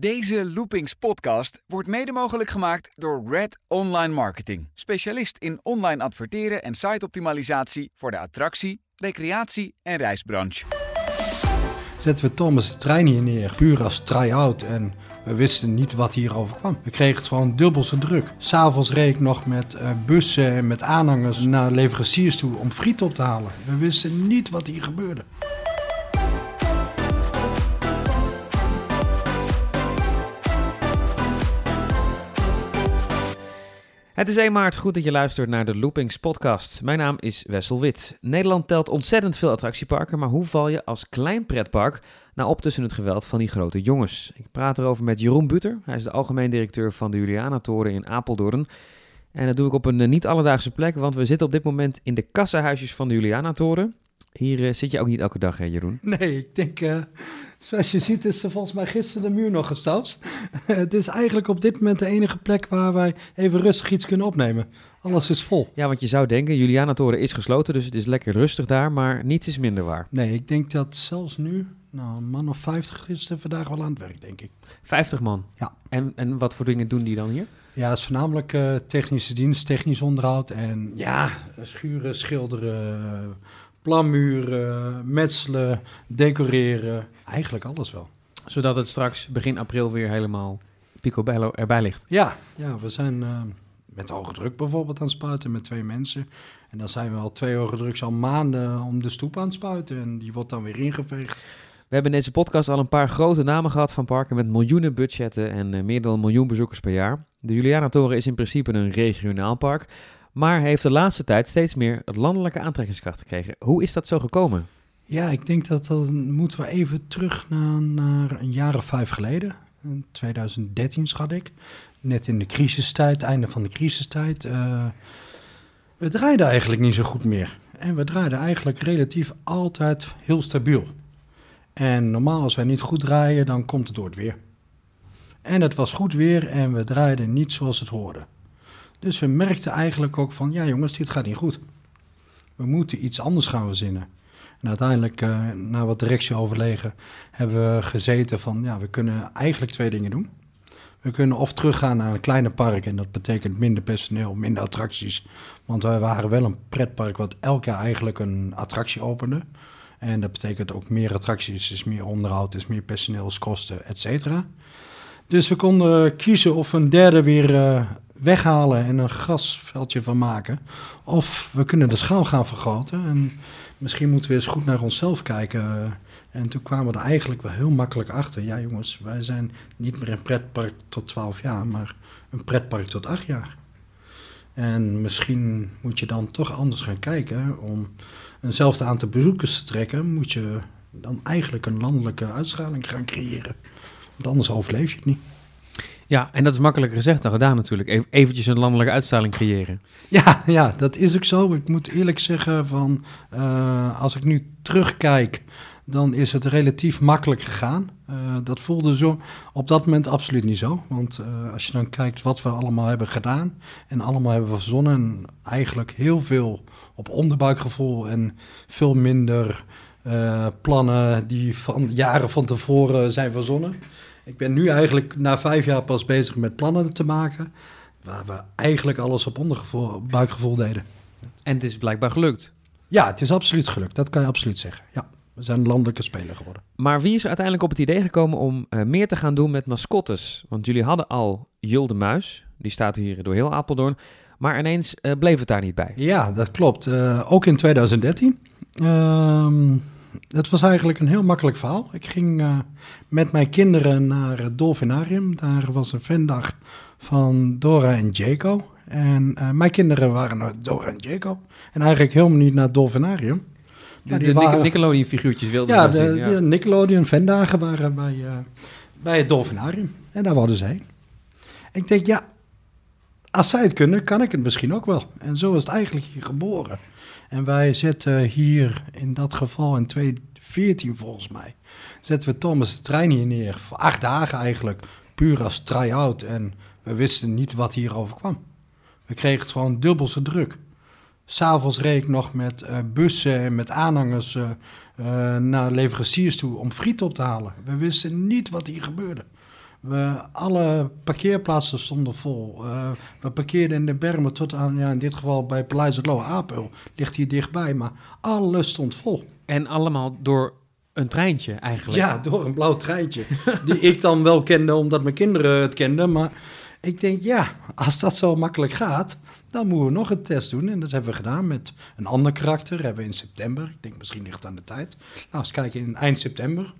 Deze Loopings podcast wordt mede mogelijk gemaakt door Red Online Marketing. Specialist in online adverteren en siteoptimalisatie voor de attractie, recreatie en reisbranche. zetten we Thomas de trein hier neer, puur als try-out. En we wisten niet wat hierover kwam. We kregen het gewoon dubbel zo druk. S'avonds reed ik nog met eh, bussen en met aanhangers naar leveranciers toe om friet op te halen. We wisten niet wat hier gebeurde. Het is 1 maart, goed dat je luistert naar de Loopings podcast. Mijn naam is Wessel Wit. Nederland telt ontzettend veel attractieparken, maar hoe val je als klein pretpark nou op tussen het geweld van die grote jongens? Ik praat erover met Jeroen Buter. Hij is de algemeen directeur van de Juliana-toren in Apeldoorn. En dat doe ik op een eh, niet alledaagse plek, want we zitten op dit moment in de kassahuisjes van de Juliana-toren. Hier eh, zit je ook niet elke dag, hè Jeroen? Nee, ik denk, eh, zoals je ziet is er volgens mij gisteren de muur nog gestouwd. het is eigenlijk op dit moment de enige plek waar wij even rustig iets kunnen opnemen. Alles is vol. Ja, want je zou denken, Juliana-toren is gesloten, dus het is lekker rustig daar, maar niets is minder waar. Nee, ik denk dat zelfs nu, nou, een man of 50 is er vandaag wel aan het werk, denk ik. 50 man. Ja. En, en wat voor dingen doen die dan hier? Ja, het is voornamelijk eh, technische dienst, technisch onderhoud en ja, schuren, schilderen, planmuren, metselen, decoreren. Eigenlijk alles wel. Zodat het straks begin april weer helemaal picobello erbij ligt. Ja, ja we zijn eh, met hoge druk bijvoorbeeld aan het spuiten met twee mensen. En dan zijn we al twee hoge druks al maanden om de stoep aan het spuiten. En die wordt dan weer ingeveegd. We hebben in deze podcast al een paar grote namen gehad van parken met miljoenen budgetten en eh, meer dan een miljoen bezoekers per jaar. De Juliana-toren is in principe een regionaal park, maar heeft de laatste tijd steeds meer landelijke aantrekkingskracht gekregen. Hoe is dat zo gekomen? Ja, ik denk dat dan moeten we even terug naar, naar een jaar of vijf geleden. In 2013 schat ik. Net in de crisistijd, einde van de crisistijd. eh, we draaiden eigenlijk niet zo goed meer. En we draaiden eigenlijk relatief altijd heel stabiel. En normaal als wij niet goed draaien, dan komt het door het weer. En het was goed weer en we draaiden niet zoals het hoorde. Dus we merkten eigenlijk ook van, ja jongens, dit gaat niet goed. We moeten iets anders gaan verzinnen. En uiteindelijk, eh, na wat directieoverlegen, hebben we gezeten van, ja, we kunnen eigenlijk twee dingen doen. We kunnen of teruggaan naar een kleiner park en dat betekent minder personeel, minder attracties. Want wij waren wel een pretpark wat elk jaar eigenlijk een attractie opende. En dat betekent ook meer attracties, is meer onderhoud, is meer personeelskosten, et cetera. Dus we konden kiezen of een derde weer eh, weghalen en een grasveldje van maken. Of we kunnen de schaal gaan vergroten. En misschien moeten we eens goed naar onszelf kijken. En toen kwamen we er eigenlijk wel heel makkelijk achter. Ja jongens, wij zijn niet meer een pretpark tot 12 jaar, maar een pretpark tot 8 jaar. En misschien moet je dan toch anders gaan kijken. Om eenzelfde aantal bezoekers te trekken, moet je dan eigenlijk een landelijke uitstraling gaan creëren. Want anders overleef je het niet. Ja, en dat is makkelijker gezegd dan gedaan natuurlijk. Even eventjes een landelijke uitstraling creëren. Ja, ja, dat is ook zo. Ik moet eerlijk zeggen van, eh, als ik nu terugkijk, dan is het relatief makkelijk gegaan. Eh, dat voelde zo op dat moment absoluut niet zo. Want eh, als je dan kijkt wat we allemaal hebben gedaan en allemaal hebben verzonnen, en eigenlijk heel veel op onderbuikgevoel en veel minder plannen die van jaren van tevoren zijn verzonnen. Ik ben nu eigenlijk na vijf jaar pas bezig met plannen te maken, waar we eigenlijk alles op ondergevoel, buikgevoel deden. En het is blijkbaar gelukt. Ja, het is absoluut gelukt. Dat kan je absoluut zeggen. Ja, we zijn landelijke speler geworden. Maar wie is er uiteindelijk op het idee gekomen om eh, meer te gaan doen met mascottes? Want jullie hadden al Jul de Muis, die staat hier door heel Apeldoorn. Maar ineens eh, bleef het daar niet bij. Ja, dat klopt. Eh, ook in 2013. Ehm het was eigenlijk een heel makkelijk verhaal. Ik ging eh, met mijn kinderen naar het Dolfinarium. Daar was een fandag van Dora en Jaco. En eh, mijn kinderen waren naar Dora en Jaco. En eigenlijk helemaal niet naar het Dolfinarium. De, die de waren- Nickelodeon figuurtjes wilden Ja, ze de, zien. de Nickelodeon fandagen waren bij, eh, bij het Dolfinarium. En daar wilden ze heen. Ik denk, ja, als zij het kunnen, kan ik het misschien ook wel. En zo is het eigenlijk hier geboren. En wij zetten hier, in dat geval in 2014 volgens mij, zetten we Thomas de trein hier neer. Voor acht dagen eigenlijk, puur als try-out. En we wisten niet wat hierover kwam. We kregen het gewoon dubbel zo druk. S'avonds reed ik nog met eh, bussen en met aanhangers eh, eh, naar leveranciers toe om friet op te halen. We wisten niet wat hier gebeurde. We, alle parkeerplaatsen stonden vol. Uh, we parkeerden in de bermen tot aan, ja, in dit geval bij Paleis het Lowe Apel. Ligt hier dichtbij, maar alles stond vol. En allemaal door een treintje eigenlijk? Ja, door een blauw treintje. die ik dan wel kende omdat mijn kinderen het kenden. Maar ik denk, ja, als dat zo makkelijk gaat, dan moeten we nog een test doen. En dat hebben we gedaan met een ander karakter. Hebben we in september. Ik denk, misschien ligt het aan de tijd. Nou, eens kijken in eind september.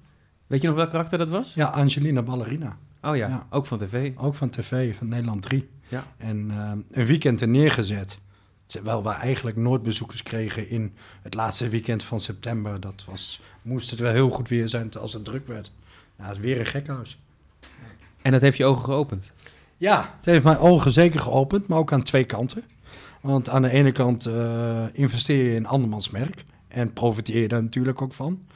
Weet je nog welk karakter dat was? Ja, Angelina Ballerina. Oh ja, ook van tv. Ook van tv, van Nederland 3. Ja. En uh, een weekend er neergezet. Terwijl we eigenlijk nooit bezoekers kregen in het laatste weekend van september. Dat was, moest het wel heel goed weer zijn als het druk werd. Ja, het is weer een gekhuis. En dat heeft je ogen geopend? Ja, het heeft mijn ogen zeker geopend, maar ook aan twee kanten. Want aan de ene kant uh, investeer je in andermans merk en profiteer je daar natuurlijk ook van.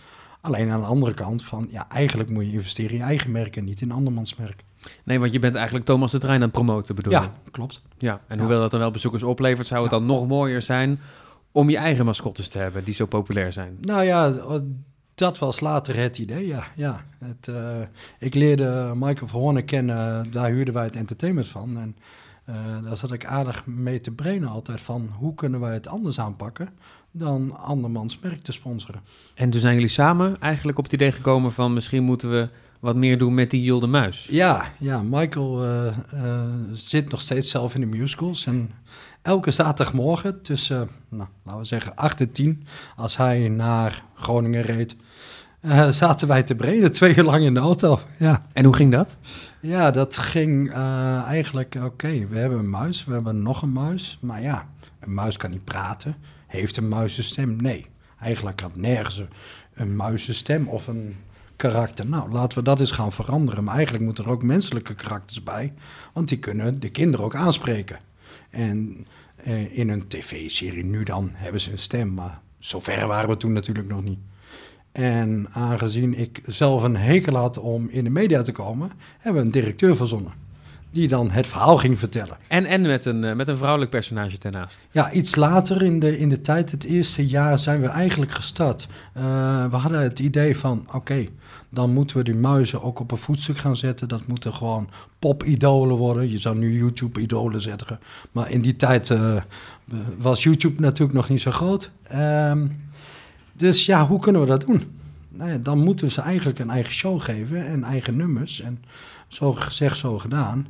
Alleen aan de andere kant van, ja, eigenlijk moet je investeren in je eigen merk en niet in andermans merk. Nee, want je bent eigenlijk Thomas de Trein aan het promoten, bedoel Ja, klopt. Ja, en hoewel dat dan wel bezoekers oplevert, zou het dan nog mooier zijn om je eigen mascottes te hebben die zo populair zijn? Nou ja, dat was later het idee, ja. ja. Het, uh, ik leerde Michael Verhoorn kennen, daar huurden wij het entertainment van. En uh, daar zat ik aardig mee te brainen altijd van, hoe kunnen wij het anders aanpakken dan andermans merk te sponsoren. En toen zijn jullie samen eigenlijk op het idee gekomen van, misschien moeten we wat meer doen met die Julde Muis. Ja, ja Michael uh, uh, zit nog steeds zelf in de musicals. En elke zaterdagmorgen tussen, nou, laten we zeggen, 8 en 10, als hij naar Groningen reed, uh, zaten wij te breden twee uur lang in de auto. Ja. En hoe ging dat? Ja, dat ging eigenlijk, oké, we hebben een muis, we hebben nog een muis. Maar ja, een muis kan niet praten. Heeft een muizenstem? Nee. Eigenlijk had nergens een muizenstem of een karakter. Nou, laten we dat eens gaan veranderen. Maar eigenlijk moeten er ook menselijke karakters bij, want die kunnen de kinderen ook aanspreken. En eh, in een tv-serie nu dan hebben ze een stem, maar zover waren we toen natuurlijk nog niet. En aangezien ik zelf een hekel had om in de media te komen, hebben we een directeur verzonnen die dan het verhaal ging vertellen. En, en met, een, eh, met een vrouwelijk personage daarnaast. Ja, iets later in de, in de tijd, het eerste jaar, zijn we eigenlijk gestart. Uh, we hadden het idee van, oké, dan moeten we die muizen ook op een voetstuk gaan zetten. Dat moeten gewoon pop-idolen worden. Je zou nu YouTube-idolen zetten. Maar in die tijd uh, was YouTube natuurlijk nog niet zo groot. Um, dus ja, hoe kunnen we dat doen? Nou ja, dan moeten ze eigenlijk een eigen show geven en eigen nummers. En zo gezegd, zo gedaan.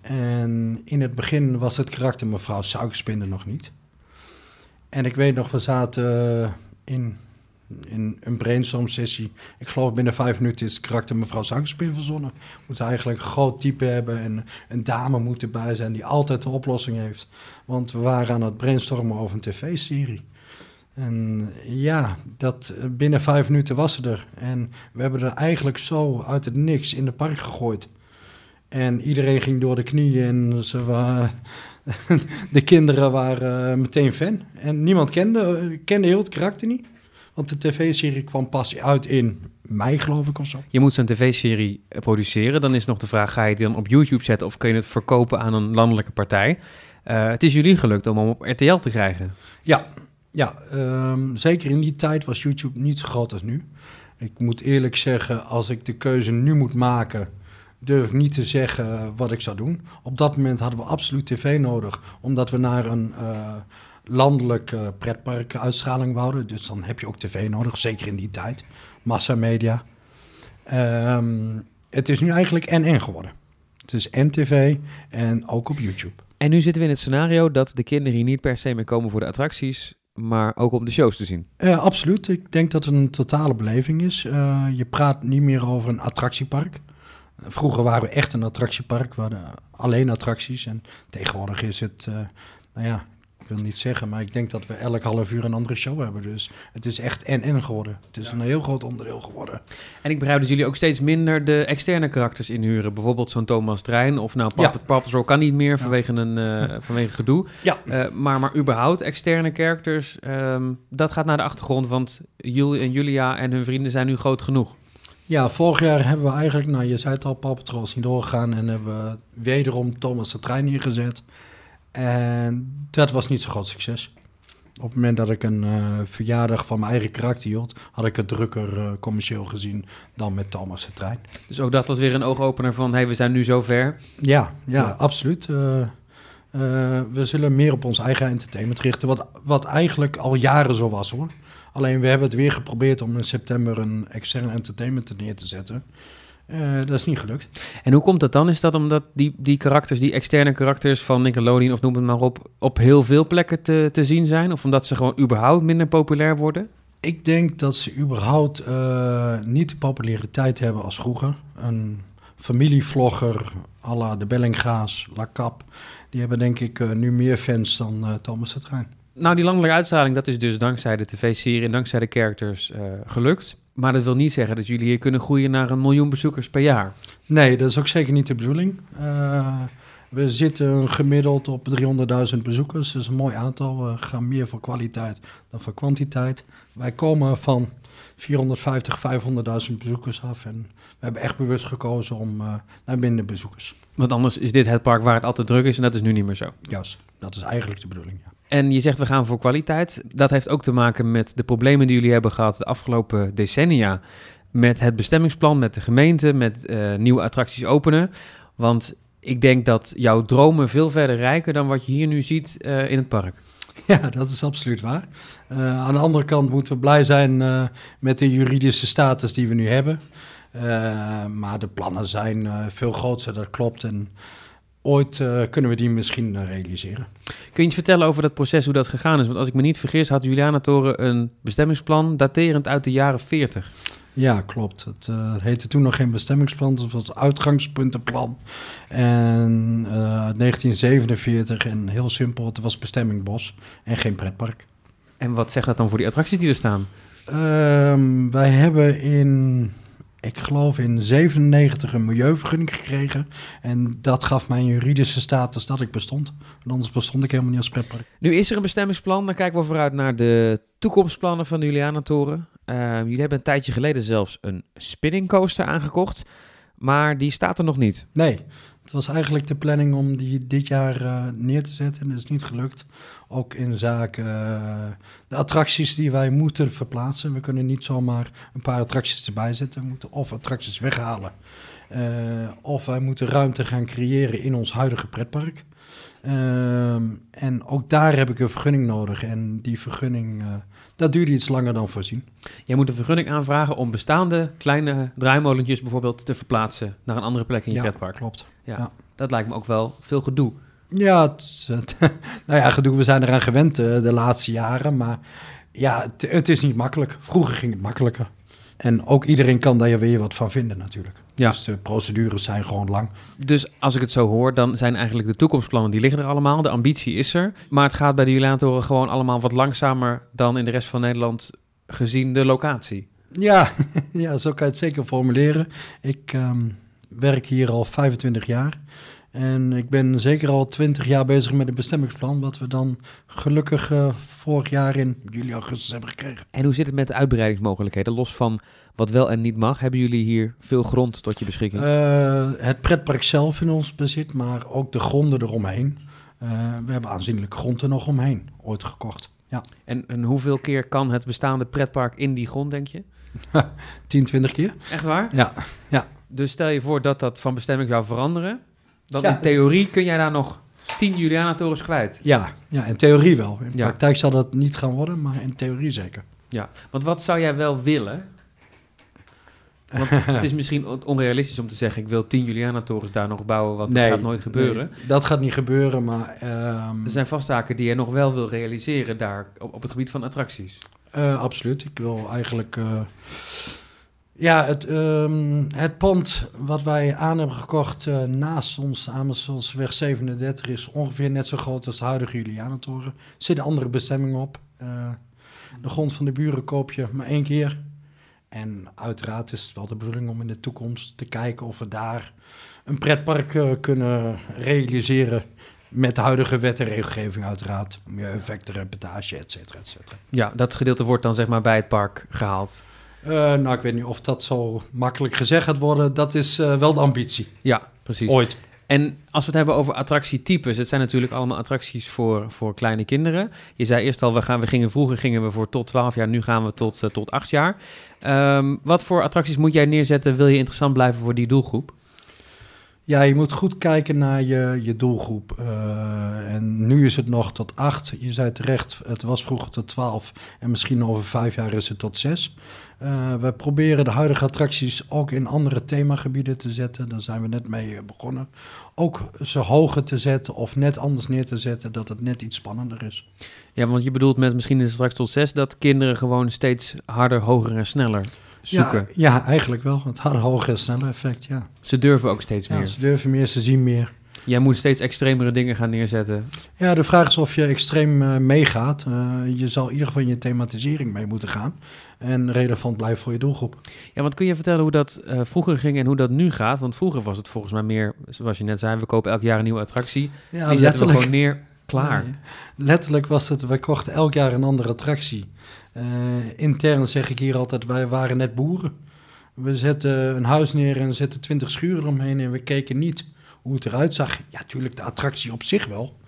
En in het begin was het karakter mevrouw Suikerspinder nog niet. En ik weet nog, we zaten in, in een brainstorm sessie. Ik geloof binnen vijf minuten is het karakter mevrouw Suikerspinder verzonnen. We moeten eigenlijk een groot type hebben en een dame moet erbij zijn die altijd de oplossing heeft. Want we waren aan het brainstormen over een tv-serie. En ja, dat, binnen vijf minuten was ze er. En we hebben er eigenlijk zo uit het niks in de park gegooid. En iedereen ging door de knieën en ze waren, de kinderen waren eh, meteen fan. En niemand kende, kende heel het karakter niet. Want de tv-serie kwam pas uit in mei, geloof ik, of zo. Je moet zo'n tv-serie eh, produceren. Dan is nog de vraag, ga je die dan op YouTube zetten... of kun je het verkopen aan een landelijke partij? Uh, het is jullie gelukt om hem op RTL te krijgen. Ja, ja um, zeker in die tijd was YouTube niet zo groot als nu. Ik moet eerlijk zeggen, als ik de keuze nu moet maken durf ik niet te zeggen wat ik zou doen. Op dat moment hadden we absoluut tv nodig, omdat we naar een landelijk pretpark uitstraling wouden. Dus dan heb je ook tv nodig, zeker in die tijd. Massamedia. Um, het is nu eigenlijk NN geworden. Het is NTV en ook op YouTube. En nu zitten we in het scenario dat de kinderen hier niet per se meer komen voor de attracties, maar ook om de shows te zien. Uh, absoluut. Ik denk dat het een totale beleving is. Uh, je praat niet meer over een attractiepark. Vroeger waren we echt een attractiepark, we hadden alleen attracties. En tegenwoordig is het, uh, nou ja, ik wil niet zeggen, maar ik denk dat we elk half uur een andere show hebben. Dus het is echt en-en geworden. Het is ja. een heel groot onderdeel geworden. En ik begrijp dat jullie ook steeds minder de externe karakters inhuren. Bijvoorbeeld zo'n Thomas Trein of nou, Pap ja. Kan niet meer vanwege, een, uh, vanwege gedoe. Ja. Uh, maar, maar überhaupt externe characters, um, dat gaat naar de achtergrond. Want Jul en Julia en hun vrienden zijn nu groot genoeg. Ja, vorig jaar hebben we eigenlijk, nou je zei het al, Paw Patrol zien doorgegaan en hebben we wederom Thomas de Trein neergezet. En dat was niet zo'n groot succes. Op het moment dat ik een uh, verjaardag van mijn eigen karakter hield, had ik het drukker uh, commercieel gezien dan met Thomas de Trein. Dus ook dat was weer een oogopener van, hé, hey, we zijn nu zover. Ja, ja, ja. absoluut. Uh, we zullen meer op ons eigen entertainment richten, wat, wat eigenlijk al jaren zo was hoor. Alleen we hebben het weer geprobeerd om in september een externe entertainment neer te zetten. Uh, dat is niet gelukt. En hoe komt dat dan? Is dat omdat die, die karakters, die externe karakters van Nickelodeon of noem het maar op, op heel veel plekken te, te zien zijn? Of omdat ze gewoon überhaupt minder populair worden? Ik denk dat ze überhaupt uh, niet de populariteit hebben als vroeger. Een familievlogger à la de Bellinga's, La Cap, die hebben denk ik uh, nu meer fans dan Thomas de Trein. Nou, die landelijke uitstraling, dat is dus dankzij de tv-serie en dankzij de characters gelukt. Maar dat wil niet zeggen dat jullie hier kunnen groeien naar een miljoen bezoekers per jaar. Nee, dat is ook zeker niet de bedoeling. Uh, we zitten gemiddeld op 300.000 bezoekers. Dat is een mooi aantal. We gaan meer voor kwaliteit dan voor kwantiteit. Wij komen van 450, 500.000 bezoekers af. En we hebben echt bewust gekozen om uh, naar minder bezoekers. Want anders is dit het park waar het altijd druk is en dat is nu niet meer zo. Juist, dat is eigenlijk de bedoeling, ja. En je zegt we gaan voor kwaliteit. Dat heeft ook te maken met de problemen die jullie hebben gehad de afgelopen decennia. Met het bestemmingsplan, met de gemeente, met uh, nieuwe attracties openen. Want ik denk dat jouw dromen veel verder rijken dan wat je hier nu ziet uh, in het park. Ja, dat is absoluut waar. Uh, aan de andere kant moeten we blij zijn met de juridische status die we nu hebben. maar de plannen zijn veel groter, dat klopt. En ooit kunnen we die misschien realiseren. Kun je iets vertellen over dat proces, hoe dat gegaan is? Want als ik me niet vergis, had Juliana Toren een bestemmingsplan daterend uit de jaren 40. Ja, klopt. Het uh, heette toen nog geen bestemmingsplan, het was het uitgangspuntenplan. En uh, eh, 1947, en heel simpel, het was bestemming bos en geen pretpark. En wat zegt dat dan voor die attracties die er staan? Uh, wij hebben in ik geloof in 97 een milieuvergunning gekregen. En dat gaf mij een juridische status dat ik bestond. Want anders bestond ik helemaal niet als pretpark. Nu is er een bestemmingsplan. Dan kijken we vooruit naar de toekomstplannen van de Julianatoren. Uh, jullie hebben een tijdje geleden zelfs een spinning coaster aangekocht. Maar die staat er nog niet. Nee, het was eigenlijk de planning om die dit jaar uh, neer te zetten en dat is niet gelukt. Ook in zaken uh, de attracties die wij moeten verplaatsen. We kunnen niet zomaar een paar attracties erbij zetten. Moeten of attracties weghalen. Uh, of wij moeten ruimte gaan creëren in ons huidige pretpark. Ehm, en ook daar heb ik een vergunning nodig. En die vergunning, uh, dat duurde iets langer dan voorzien. Jij moet een vergunning aanvragen om bestaande kleine draaimolentjes bijvoorbeeld te verplaatsen naar een andere plek in je ja, pretpark. klopt. Ja, ja, dat lijkt me ook wel veel gedoe. Ja, het, het, nou ja, gedoe, we zijn eraan gewend uh, de laatste jaren. Maar ja, het, het is niet makkelijk. Vroeger ging het makkelijker. En ook iedereen kan daar weer wat van vinden natuurlijk. Ja. Dus de procedures zijn gewoon lang. Dus als ik het zo hoor, dan zijn eigenlijk de toekomstplannen, die liggen er allemaal. De ambitie is er. Maar het gaat bij de Juliantoren gewoon allemaal wat langzamer dan in de rest van Nederland gezien de locatie. Ja, ja zo kan je het zeker formuleren. Ik um, werk hier al 25 jaar. En ik ben zeker al 20 jaar bezig met een bestemmingsplan, wat we dan gelukkig uh, vorig jaar in juli, augustus hebben gekregen. En hoe zit het met de uitbreidingsmogelijkheden? Los van wat wel en niet mag, hebben jullie hier veel grond tot je beschikking? Uh, het pretpark zelf in ons bezit, maar ook de gronden eromheen. Uh, we hebben aanzienlijk grond er nog omheen ooit gekocht. Ja. En, en hoeveel keer kan het bestaande pretpark in die grond, denk je? 10, 20 keer. Echt waar? Ja, ja. Dus stel je voor dat dat van bestemming zou veranderen. Dan ja. in theorie kun jij daar nog 10 Juliana-torens kwijt. Ja, ja, in theorie wel. In ja. praktijk zal dat niet gaan worden, maar in theorie zeker. Ja, want wat zou jij wel willen? Want het is misschien onrealistisch om te zeggen... ik wil 10 Juliana-torens daar nog bouwen, want nee, dat gaat nooit gebeuren. Nee, dat gaat niet gebeuren, maar... Um... Er zijn vast zaken die je nog wel wil realiseren daar op, op het gebied van attracties. Uh, absoluut. Ik wil eigenlijk... Uh... Ja, het, um, het pand wat wij aan hebben gekocht uh, naast ons, Amersfoortsweg 37, is ongeveer net zo groot als de huidige Julianatoren. Er zit een andere bestemming op. Uh, de grond van de buren koop je maar één keer. En uiteraard is het wel de bedoeling om in de toekomst te kijken of we daar een pretpark uh, kunnen realiseren. Met de huidige wet en regelgeving uiteraard. Milieueffecten, reportage, et cetera, et cetera. Ja, dat gedeelte wordt dan zeg maar bij het park gehaald. Uh, nou, ik weet niet of dat zo makkelijk gezegd gaat worden. Dat is uh, wel de ambitie. Ja, precies. Ooit. En als we het hebben over attractietypes, het zijn natuurlijk allemaal attracties voor, voor kleine kinderen. Je zei eerst al, we, gaan, we gingen vroeger gingen we voor tot 12 jaar, nu gaan we tot, uh, tot 8 jaar. Um, wat voor attracties moet jij neerzetten, wil je interessant blijven voor die doelgroep? Ja, je moet goed kijken naar je, je doelgroep. Uh, en nu is het nog tot 8. Je zei terecht, het was vroeger tot 12 en misschien over 5 jaar is het tot 6. Uh, we proberen de huidige attracties ook in andere themagebieden te zetten. Daar zijn we net mee begonnen. Ook ze hoger te zetten of net anders neer te zetten, dat het net iets spannender is. Ja, want je bedoelt met misschien straks tot 6 dat kinderen gewoon steeds harder, hoger en sneller zoeken. Ja, ja eigenlijk wel. Het harder, hoger en sneller effect, ja. Ze durven ook steeds ja, meer. Ze durven meer, ze zien meer. Jij moet steeds extremere dingen gaan neerzetten. Ja, de vraag is of je extreem uh, meegaat. Uh, je zal in ieder geval in je thematisering mee moeten gaan. En relevant blijven voor je doelgroep. Ja, want kun je vertellen hoe dat uh, vroeger ging en hoe dat nu gaat? Want vroeger was het volgens mij meer, zoals je net zei, we kopen elk jaar een nieuwe attractie. Ja, die zetten we gewoon neer, klaar. Nee, letterlijk was het, wij kochten elk jaar een andere attractie. intern zeg ik hier altijd, wij waren net boeren. We zetten een huis neer en zetten twintig schuren omheen en we keken niet hoe het eruit zag. Ja, natuurlijk de attractie op zich wel.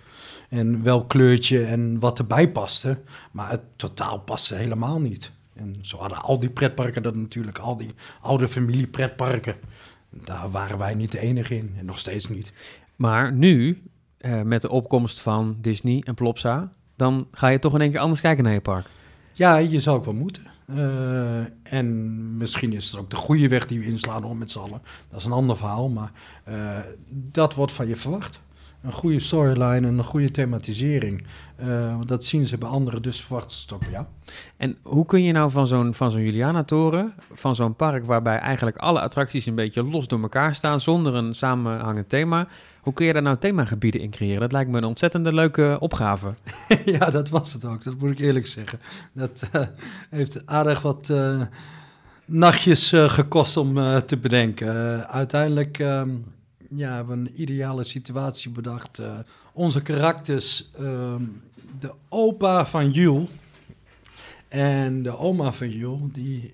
En wel kleurtje en wat erbij paste. Maar het totaal paste helemaal niet. En zo hadden al die pretparken dat natuurlijk, al die oude familie pretparken. Daar waren wij niet de enige in en nog steeds niet. Maar nu, eh, met de opkomst van Disney en Plopsa, dan ga je toch in één keer anders kijken naar je park. Ja, je zou ook wel moeten. Uh, en misschien is het ook de goede weg die we inslaan om met z'n allen. Dat is een ander verhaal, maar uh, dat wordt van je verwacht. Een goede storyline en een goede thematisering. Uh, dat zien ze bij anderen, dus verwachten ze het jou. En hoe kun je nou van zo'n, van zo'n Juliana-toren, van zo'n park waarbij eigenlijk alle attracties een beetje los door elkaar staan, zonder een samenhangend thema, hoe kun je daar nou themagebieden in creëren? Dat lijkt me een ontzettende leuke opgave. ja, dat was het ook. Dat moet ik eerlijk zeggen. Dat uh, heeft aardig wat uh, nachtjes uh, gekost om te bedenken. uiteindelijk ja, hebben we een ideale situatie bedacht. onze karakters, ehm, de opa van Jules en de oma van Jules, die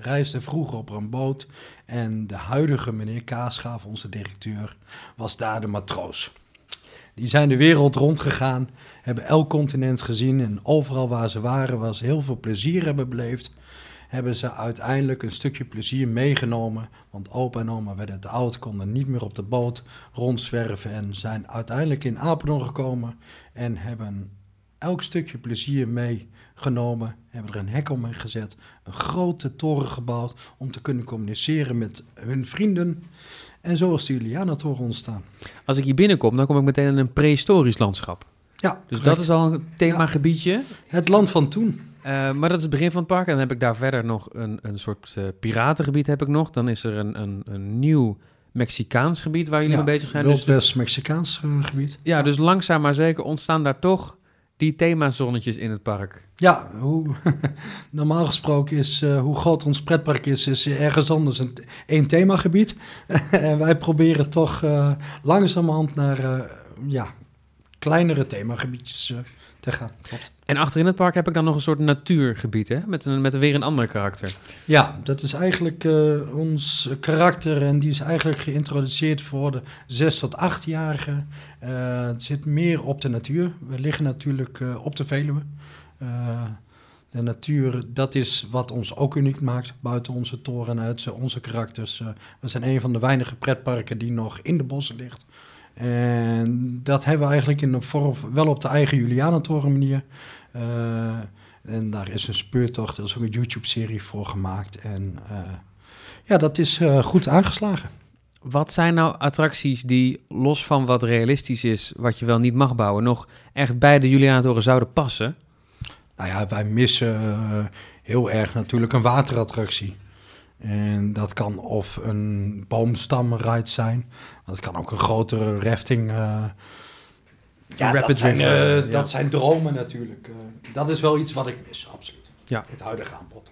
reisde vroeger op een boot en de huidige meneer Kaasgaaf, onze directeur, was daar de matroos. Die zijn de wereld rondgegaan, hebben elk continent gezien en overal waar ze waren, ze heel veel plezier hebben beleefd, hebben ze uiteindelijk een stukje plezier meegenomen. Want opa en oma werden te oud, konden niet meer op de boot rondzwerven en zijn uiteindelijk in Apeldoorn gekomen en hebben elk stukje plezier meegenomen, hebben er een hek omheen gezet, een grote toren gebouwd om te kunnen communiceren met hun vrienden. En zo is de Juliana-toren ontstaan. Als ik hier binnenkom, dan kom ik meteen in een prehistorisch landschap. Ja, dus correct. dat is al een themagebiedje. Ja, het land van toen. Uh, maar dat is het begin van het park. En dan heb ik daar verder nog een, een soort uh, piratengebied heb ik nog. Dan is er een, een, een nieuw Mexicaans gebied waar jullie ja, mee bezig zijn. Dus, West-Mexicaans uh, gebied. Ja, ja, dus langzaam maar zeker ontstaan daar toch die themazonnetjes in het park. Ja, hoe, normaal gesproken is uh, hoe groot ons pretpark is, is ergens anders een, een themagebied. en wij proberen toch uh, langzamerhand naar uh, ja, kleinere themagebiedjes te gaan. Klopt. En achterin het park heb ik dan nog een soort natuurgebied, hè? Met, een, met weer een ander karakter. Ja, dat is eigenlijk uh, ons karakter en die is eigenlijk geïntroduceerd voor de 6 tot 8-jarigen. Uh, het zit meer op de natuur. We liggen natuurlijk uh, op de Veluwe. de natuur, dat is wat ons ook uniek maakt, buiten onze toren uit, onze karakters. we zijn een van de weinige pretparken die nog in de bossen ligt. En dat hebben we eigenlijk in de vorm, wel op de eigen Julianentoren manier. Uh, en daar is een speurtocht, er is ook een YouTube-serie voor gemaakt. En uh, ja, dat is uh, goed aangeslagen. Wat zijn nou attracties die, los van wat realistisch is, wat je wel niet mag bouwen, nog echt bij de Julianatoren zouden passen? Nou ja, wij missen heel erg natuurlijk een waterattractie. En dat kan of een boomstamride zijn. Dat kan ook een grotere rafting. Uh, ja, dat zijn, uh, ja. dat zijn dromen natuurlijk. Uh, dat is wel iets wat ik mis, absoluut. Ja. Het huidige aanbod.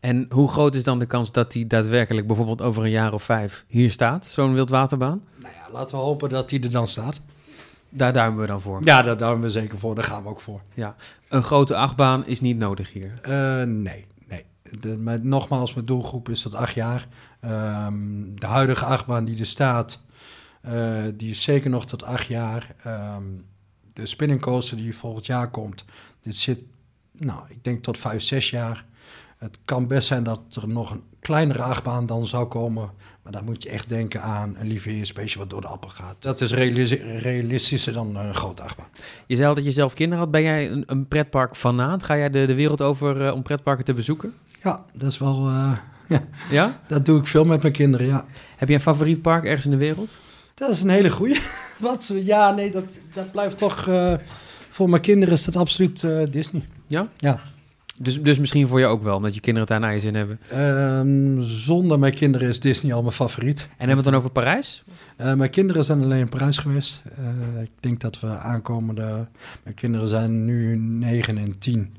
En hoe groot is dan de kans dat die daadwerkelijk bijvoorbeeld over een jaar of vijf hier staat, zo'n wildwaterbaan? Nou ja, laten we hopen dat die er dan staat. Daar duimen we dan voor? Ja, daar duimen we zeker voor. Daar gaan we ook voor. Ja. Een grote achtbaan is niet nodig hier? nee nogmaals, mijn doelgroep is tot acht jaar. Um, de huidige achtbaan die er staat, Eh, die is zeker nog tot acht jaar. Ehm, de spinning coaster die volgend jaar komt, dit zit, nou, ik denk tot vijf, zes jaar. Het kan best zijn dat er nog een kleinere achtbaan dan zou komen. Maar dan moet je echt denken aan een lieveheersbeestje wat door de appel gaat. Dat is realis- realistischer dan een grote achtbaan. Je zei dat je zelf kinderen had. Ben jij een, een pretpark fanaat? Ga jij de, de wereld over eh, om pretparken te bezoeken? Ja, dat is wel... eh, ja, Ja? dat doe ik veel met mijn kinderen, ja. Heb jij een favoriet park ergens in de wereld? Dat is een hele goeie. Wat? Ja, nee, dat, dat blijft toch... eh, voor mijn kinderen is dat absoluut eh, Disney. Ja? Ja. Dus, dus misschien voor je ook wel, omdat je kinderen het daar naar je zin hebben. Ehm, zonder mijn kinderen is Disney al mijn favoriet. En hebben we het dan over Parijs? Mijn kinderen zijn alleen in Parijs geweest. Ik denk dat we aankomende... Mijn kinderen zijn nu 9 en 10.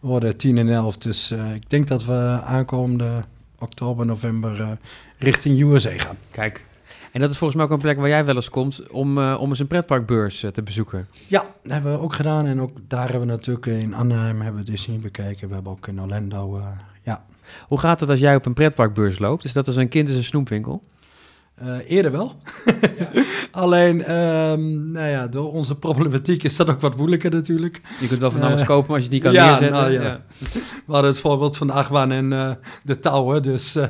Worden 10 en 11. Dus eh, ik denk dat we aankomende oktober, november... eh, richting USA gaan. Kijk. En dat is volgens mij ook een plek waar jij wel eens komt om, eh, om eens een pretparkbeurs te bezoeken. Ja, dat hebben we ook gedaan. En ook daar hebben we natuurlijk in Anaheim hebben we Disney bekeken. We hebben ook in Orlando... ja, Hoe gaat het als jij op een pretparkbeurs loopt? Is dat als een kind in een snoepwinkel? Eh, eerder wel. Alleen, ehm, nou ja, door onze problematiek is dat ook wat moeilijker natuurlijk. Je kunt wel van alles Eh, kopen, maar als je die kan ja, neerzetten. nou ja. We hadden het voorbeeld van de achtbaan en eh, de touwen. Dus eh,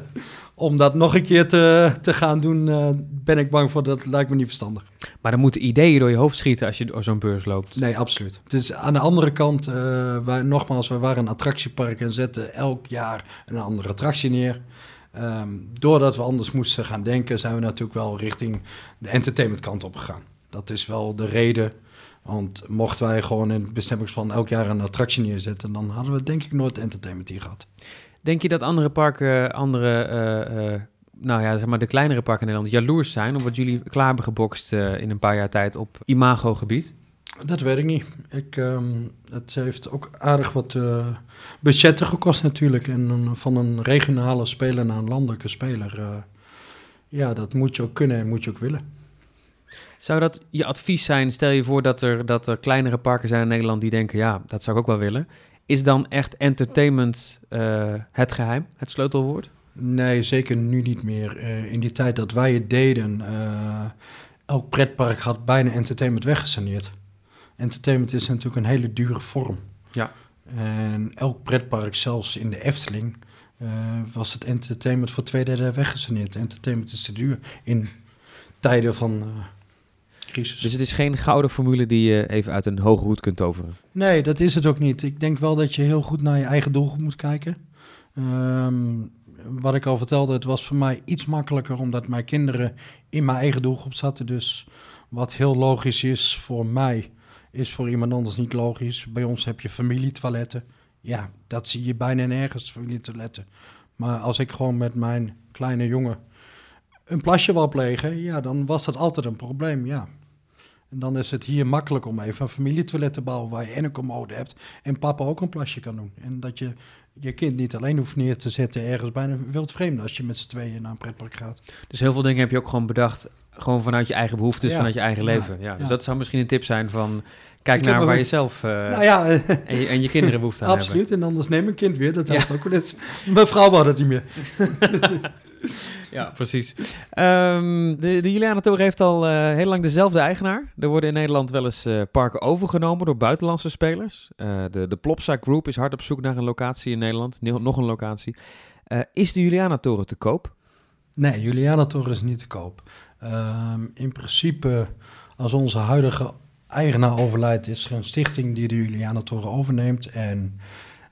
om dat nog een keer te, te gaan doen, eh, ben ik bang voor. Dat lijkt me niet verstandig. Maar dan moeten ideeën door je hoofd schieten als je door zo'n beurs loopt. Nee, absoluut. Het is aan de andere kant, eh, wij, nogmaals, we waren een attractiepark en zetten elk jaar een andere attractie neer. Ehm, doordat we anders moesten gaan denken, zijn we natuurlijk wel richting de entertainment kant op gegaan. Dat is wel de reden. Want mochten wij gewoon in het bestemmingsplan elk jaar een attractie neerzetten, dan hadden we denk ik nooit entertainment hier gehad. Denk je dat andere parken, andere, eh, eh, nou ja, zeg maar de kleinere parken in Nederland, jaloers zijn op wat jullie klaar hebben gebokst eh, in een paar jaar tijd op imago-gebied? Dat weet ik niet. Ik, ehm, het heeft ook aardig wat eh, budgetten gekost natuurlijk. En van een regionale speler naar een landelijke speler. eh, ja, dat moet je ook kunnen en moet je ook willen. Zou dat je advies zijn? Stel je voor dat er, dat er kleinere parken zijn in Nederland die denken, ja, dat zou ik ook wel willen. Is dan echt entertainment eh, het geheim, het sleutelwoord? Nee, zeker nu niet meer. In die tijd dat wij het deden, elk pretpark had bijna entertainment weggesaneerd. Entertainment is natuurlijk een hele dure vorm. Ja. En elk pretpark, zelfs in de Efteling, eh, was het entertainment voor twee derde weggesaneerd. Entertainment is te duur in tijden van eh, crisis. Dus het is geen gouden formule die je even uit een hoge hoed kunt toveren. Nee, dat is het ook niet. Ik denk wel dat je heel goed naar je eigen doelgroep moet kijken. Ehm, wat ik al vertelde, het was voor mij iets makkelijker omdat mijn kinderen in mijn eigen doelgroep zaten. Dus wat heel logisch is voor mij, is voor iemand anders niet logisch. Bij ons heb je familietoiletten. Ja, dat zie je bijna nergens, familietoiletten. Maar als ik gewoon met mijn kleine jongen een plasje wil plegen, ja, dan was dat altijd een probleem, ja. En dan is het hier makkelijk om even een familietoilet te bouwen waar je en een commode hebt en papa ook een plasje kan doen. En dat je je kind niet alleen hoeft neer te zetten ergens bij een wildvreemde als je met z'n tweeën naar een pretpark gaat. Dus heel veel dingen heb je ook gewoon bedacht, gewoon vanuit je eigen behoeftes, Ja. vanuit je eigen leven. Ja, dus dat zou misschien een tip zijn van, kijk naar waar er- je zelf eh, nou ja, en, je, en je kinderen behoefte aan hebben. absoluut. En anders neem een kind weer, dat helpt ook wel eens. Mijn vrouw wou dat niet meer. Ja, precies. Ehm, de, de Julianatoren heeft al eh, heel lang dezelfde eigenaar. Er worden in Nederland wel eens eh, parken overgenomen door buitenlandse spelers. Eh, de, de Plopsa Group is hard op zoek naar een locatie in Nederland. Nog een locatie. Eh, is de Julianatoren te koop? Nee, Julianatoren is niet te koop. Ehm, in principe, als onze huidige eigenaar overlijdt, is er een stichting die de Julianatoren overneemt. En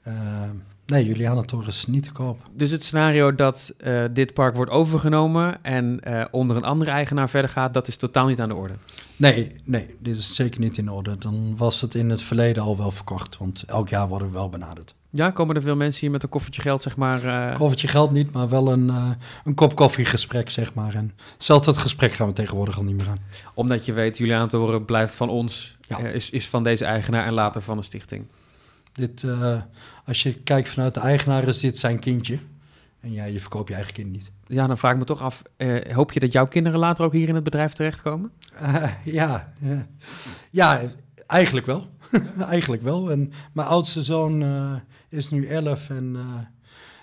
ehm, nee, Julianatoren is niet te koop. Dus het scenario dat eh, dit park wordt overgenomen en eh, onder een andere eigenaar verder gaat, dat is totaal niet aan de orde. Nee, nee, dit is zeker niet in orde. Dan was het in het verleden al wel verkocht, want elk jaar worden we wel benaderd. Ja, komen er veel mensen hier met een koffertje geld, zeg maar. eh, Koffertje geld niet, maar wel een, eh, een kop koffiegesprek, zeg maar. En zelfs dat gesprek gaan we tegenwoordig al niet meer aan. omdat je weet, Julianatoren blijft van ons, Ja. is, is van deze eigenaar en later van de stichting. Dit, eh, als je kijkt vanuit de eigenaar, is dit zijn kindje. En ja, je verkoopt je eigen kind niet. Ja, dan vraag ik me toch af, eh, hoop je dat jouw kinderen later ook hier in het bedrijf terechtkomen? Eh, ja, ja. ja, eigenlijk wel. eigenlijk wel. En mijn oudste zoon is nu 11 en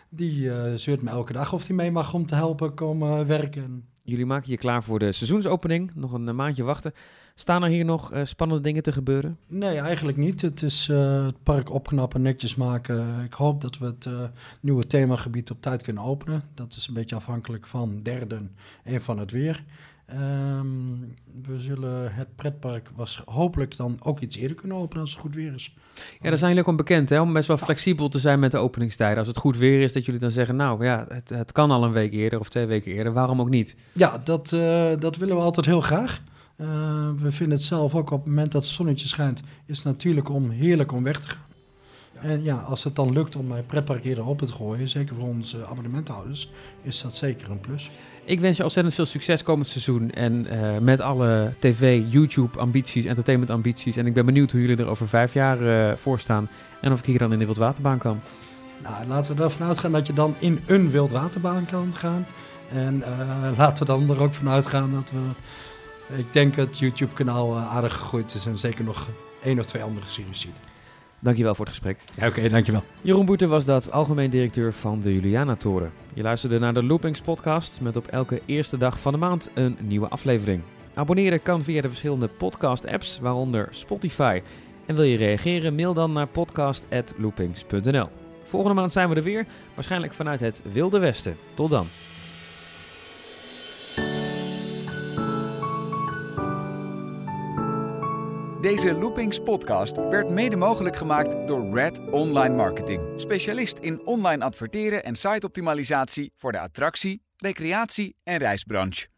die zeurt me elke dag of hij mee mag om te helpen komen werken. En Jullie maken je klaar voor de seizoensopening. Nog een maandje wachten. Staan er hier nog uh, spannende dingen te gebeuren? Nee, eigenlijk niet. Het is uh, het park opknappen, netjes maken. Ik hoop dat we het uh, nieuwe themagebied op tijd kunnen openen. Dat is een beetje afhankelijk van derden en van het weer. Um, we zullen het pretpark was hopelijk dan ook iets eerder kunnen openen als het goed weer is. Ja, daar zijn jullie ook om bekend, hè? om best wel flexibel te zijn met de openingstijden. Als het goed weer is, dat jullie dan zeggen, nou ja, het, het kan al een week eerder of twee weken eerder, waarom ook niet? Ja, dat, uh, dat willen we altijd heel graag. Uh, we vinden het zelf ook op het moment dat het zonnetje schijnt, is het natuurlijk om heerlijk om weg te gaan. En ja, als het dan lukt om mijn pretpark eerder open te gooien, zeker voor onze abonnementhouders, is dat zeker een plus. Ik wens je ontzettend veel succes komend seizoen. En uh, met alle tv, YouTube ambities, entertainment ambities. En ik ben benieuwd hoe jullie er over vijf jaar uh, voor staan. En of ik hier dan in de wildwaterbaan kan. Nou, laten we ervan uitgaan dat je dan in een wildwaterbaan kan gaan. En uh, laten we dan er ook vanuit gaan dat we... Ik denk dat het YouTube-kanaal aardig gegroeid is en zeker nog één of twee andere series ziet. Dankjewel voor het gesprek. Ja, Oké, okay, dankjewel. Jeroen Boete was dat, algemeen directeur van de Juliana-toren. Je luisterde naar de Loopings podcast met op elke eerste dag van de maand een nieuwe aflevering. Abonneren kan via de verschillende podcast-apps, waaronder Spotify. En wil je reageren, mail dan naar podcast.loopings.nl. Volgende maand zijn we er weer, waarschijnlijk vanuit het Wilde Westen. Tot dan. Deze Loopings podcast werd mede mogelijk gemaakt door Red Online Marketing. Specialist in online adverteren en siteoptimalisatie voor de attractie, recreatie en reisbranche.